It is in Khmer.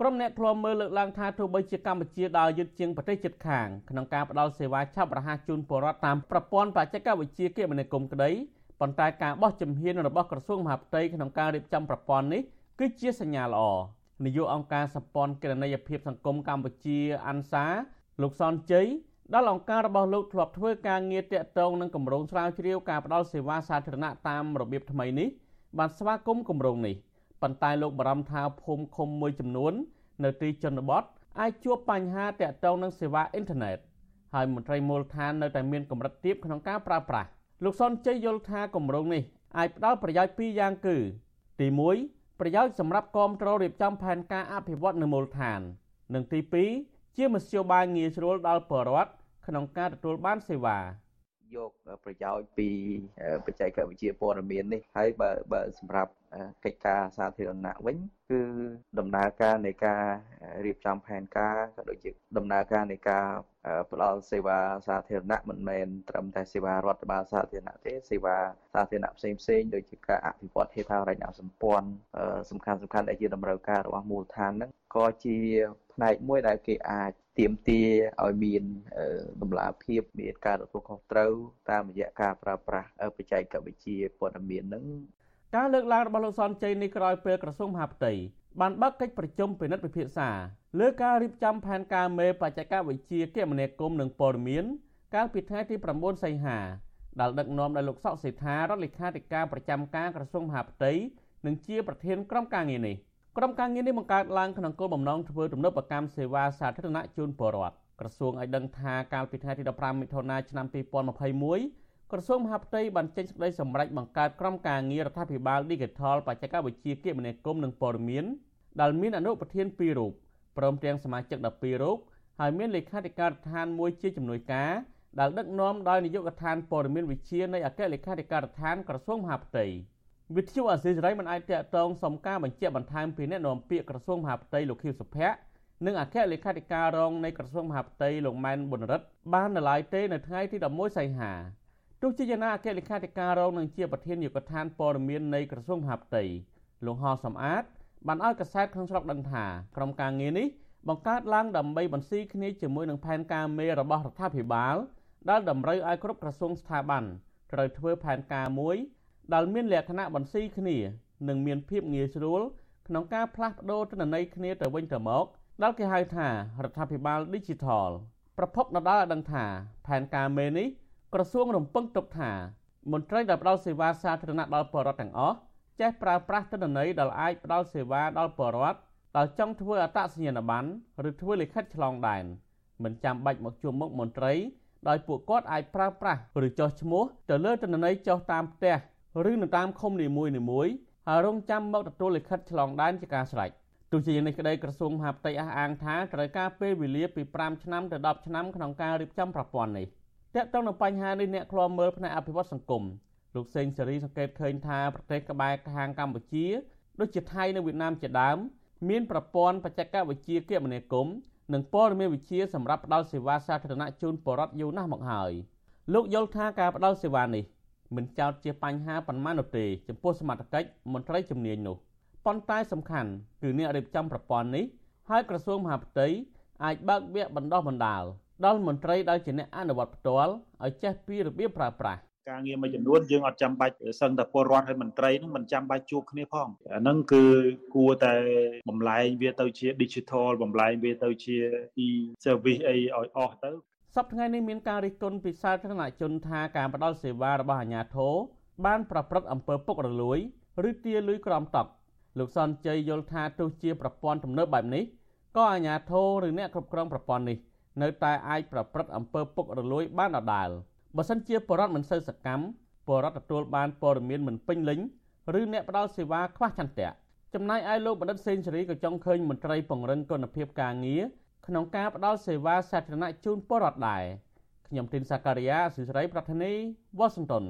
ក្រុមអ្នកឃ្លាំមើលលើកឡើងថាទោះបីជាកម្ពុជាដើរយឺតជាងប្រទេសជិតខាងក្នុងការផ្តល់សេវាឆាប់រហ័សជូនពលរដ្ឋតាមប្រព័ន្ធបច្ចេកវិទ្យាគមនាគមន៍ក្តីប៉ុន្តែការបោះជំហានរបស់ក្រសួងមហាផ្ទៃក្នុងការរៀបចំប្រព័ន្ធនេះគឺជាសញ្ញាល្អនាយកអង្គការសម្ព័ន្ធគណនេយ្យភាពសង្គមកម្ពុជាអាន់សាលោកសនជ័យដល់អង្គការរបស់លោកធ្លាប់ធ្វើការងារតាក់ទងនឹងគម្រោងស្រាវជ្រាវការផ្តល់សេវាសាធារណៈតាមរបៀបថ្មីនេះបានស្វាគមន៍គម្រោងនេះ ប៉ុន្តែលោកបារម្ភថាភូមិឃុំមួយចំនួន នៅទីជនបទអាចជួបបញ្ហាតាក់ទងនឹងសេវាអ៊ីនធឺណិតហើយមន្ត្រីមូលដ្ឋាននៅតែមានកម្រិតទាបក្នុងការប្រើប្រាស់លោកសុនជ័យយល់ថាគម្រោងនេះអាចផ្ដល់ប្រយោជន៍ពីរយ៉ាងគឺ ទី1ប្រយោជន៍សម្រាប់គ្រប់គ្រងរៀបចំផែនការអភិវឌ្ឍនៅមូលដ្ឋាន និងទី2ជាមធ្យោបាយងាយស្រួលដល់ប្រជាពលរដ្ឋក្នុងការទទួលបានសេវា យកប្រយោជន៍ពីបច្ចេកវិទ្យាព័ត៌មាននេះហើយបើបើសម្រាប់កិច្ចការសាធារណៈវិញគឺដំណើរការនៃការរៀបចំផែនការក៏ដូចជាដំណើរការនៃការផ្ដល់សេវាសាធារណៈមិនមែនត្រឹមតែសេវារដ្ឋបាលសាធារណៈទេសេវាសាធារណៈផ្សេងផ្សេងដូចជាការអភិវឌ្ឍហេដ្ឋារចនាសម្ព័ន្ធសំខាន់សំខាន់ដែលជាតម្រូវការរបស់មូលដ្ឋានហ្នឹងក៏ជាផ្នែកមួយដែលគេអាច ទៀមទាឲ្យមានតម្លាភាពមានការទទួលខុសត្រូវតាមរយៈការប្រើប្រាស់បច្ចេកវិទ្យាព័ត៌មានហ្នឹងការលើកឡើងរបស់លោកសនជ័យនេះក្រោយពេលក្រសួងមហាផ្ទៃបានបើកកិច្ចប្រជុំពិនិត្យពិភាក្សាលើការរៀបចំផែនការមេបច្ចេកវិទ្យាគមនាគមន៍និងព័ត៌មាន កាលពីថ្ងៃទី9សីហាដែលដឹកនាំដោយលោកសុកសេដ្ឋារដ្ឋលេខាធិការប្រចាំការក្រសួងមហាផ្ទៃនិងជាប្រធានក្រុមការងារនេះ ក្រុមការងារនេះបង្កើតឡើងក្នុងគោលបំណងធ្វើទំនើបកម្មសេវាសាធារណៈជូនពលរដ្ឋក្រសួងឲ្យដឹងថាកាលពីថ្ងៃទី15មិថុនាឆ្នាំ2021ក្រសួងមហាផ្ទៃបានចេញសេចក្តីសម្រេចបង្កើតក្រុមការងាររដ្ឋាភិបាល Digital បច្ចេកវិទ្យាគមនាគមន៍និងព័ត៌មានដែលមានអនុប្រធាន2រូបព្រមទាំងសមាជិក12រូបហើយមានលេខាធិការដ្ឋានមួយជាជំនួយការដែលដឹកនាំដោយនាយកដ្ឋានព័ត៌មានវិទ្យានៃអគ្គលេខាធិការដ្ឋានក្រសួងមហាផ្ទៃ វិទ្យុអាស៊ីសេរីមិនអាចតាក់ទងសុំការបញ្ជាក់បន្ថែមពីអ្នកនាំពាក្យក្រសួងមហាផ្ទៃលោកខៀវសុភ័ក្រនិងអគ្គលេខាធិការរងនៃក្រសួងមហាផ្ទៃលោកម៉ែនប៊ុនរិទ្ធបាននៅឡើយទេនៅថ្ងៃទី11សីហាទោះជាយ៉ាងណាអគ្គលេខាធិការរងនឹងជាប្រធាននាយកដ្ឋានព័ត៌មាននៃក្រសួងមហាផ្ទៃលោកហោសំអាតបានឲ្យកសែតក្នុងស្រុកដឹងថាក្រុមការងារនេះបង្កើតឡើងដើម្បីបន្ស៊ីគ្នាជាមួយនឹងផែនការមេរបស់រដ្ឋាភិបាលដែលតម្រូវឲ្យគ្រប់ក្រសួងស្ថាប័នត្រូវធ្វើផែនការមួយ ដែលមានលក្ខណៈបន្ស៊ីគ្នានិងមានភាពងាយស្រួលក្នុងការផ្លាស់ប្ដូរទិន្នន័យគ្នាទៅវិញទៅមកដែលគេហៅថារដ្ឋាភិបាល Digital ប្រភពដដែលឲ្យដឹងថាផែនការមេនេះក្រសួងរំពឹងទុកថាមន្ត្រីដែលផ្ដល់សេវាសាធារណៈដល់ប្រជាពលរដ្ឋទាំងអស់ចេះប្រើប្រាស់ទិន្នន័យដែលអាចផ្ដល់សេវាដល់ប្រជាពលរដ្ឋដែលចង់ធ្វើអត្តសញ្ញាណប័ណ្ណឬធ្វើលិខិតឆ្លងដែនមិនចាំបាច់មកជួបមុខមន្ត្រីដោយពួកគាត់អាចប្រើប្រាស់ឬចុះឈ្មោះទៅលើទិន្នន័យចុះតាមផ្ទះ ឬនៅតាមឃុំនីមួយៗហើយរងចាំមកទទួលលិខិតឆ្លងដែនជាការស្រេចទោះជាយ៉ាងនេះក្តីក្រសួងមហាផ្ទៃអះអាងថាត្រូវការពេលវេលាពី5ឆ្នាំទៅ10ឆ្នាំក្នុងការរៀបចំប្រព័ន្ធនេះ។ទាក់ទងនឹងបញ្ហានេះអ្នកឃ្លាំមើលផ្នែកអភិវឌ្ឍសង្គមលោកសេងសេរីសង្កេតឃើញថាប្រទេសក្បែរខាងកម្ពុជាដូចជាថៃនិងវៀតណាមជាដើមមានប្រព័ន្ធបច្ចេកវិទ្យាគមនាគមន៍និងព័ត៌មានវិទ្យាសម្រាប់ផ្ដល់សេវាសាធារណៈជូនប្រជាពលរដ្ឋយូរណាស់មកហើយលោកយល់ថាការផ្ដល់សេវានេះ មិនចោទជាបញ្ហាប៉ុន្មាននោះទេចំពោះសមត្ថកិច្ចមន្ត្រីជំនាញនោះប៉ុន្តែសំខាន់គឺអ្នករៀបចំប្រព័ន្ធនេះហើយក្រសួងមហាផ្ទៃអាចបើកវគ្គបណ្ដុះបណ្ដាលដល់មន្ត្រីដែលជាអ្នកអនុវត្តផ្ទាល់ឲ្យចេះពីរបៀបប្រើប្រាស់ការងារមួយចំនួនយើងអត់ចាំបាច់សឹងតែពលរដ្ឋហើយមន្ត្រីនឹងមិនចាំបាច់ជួបគ្នាផងអាហ្នឹងគឺគួរតែបំលែងវាទៅជា digital បំលែងវាទៅជា e service អីឲ្យអស់ទៅ សប្តាហ៍ថ្ងៃនេះមានការរិះគន់ពីសាធារណជនថាការផ្ដល់សេវារបស់អាជ្ញាធរបានប្រព្រឹត្តអំពើពុករលួយឬទារលុយក្រំតក់លោកសនជ័យយល់ថាទោះជាប្រព័ន្ធទំនើបបែបនេះក៏អាជ្ញាធរឬអ្នកគ្រប់គ្រងប្រព័ន្ធនេះនៅតែអាចប្រព្រឹត្តអំពើពុករលួយបានដដែលបើសិនជាបរដ្ឋមិនសូវសកម្មបរដ្ឋទទួលបានព័ត៌មានមិនពេញលេញឬអ្នកផ្ដល់សេវាខ្វះចន្ទៈចំណែកឯលោកបណ្ឌិតសេនស៊ូរីក៏ចង់ឃើញមន្ត្រីពង្រឹងគុណភាពការងារ ក្នុងការផ្ដល់សេវាសាធារណៈជូនពលរដ្ឋដែរខ្ញុំទីនសាការីយ៉ាស៊ីសេរីប្រធានីវ៉ាស៊ីនតោន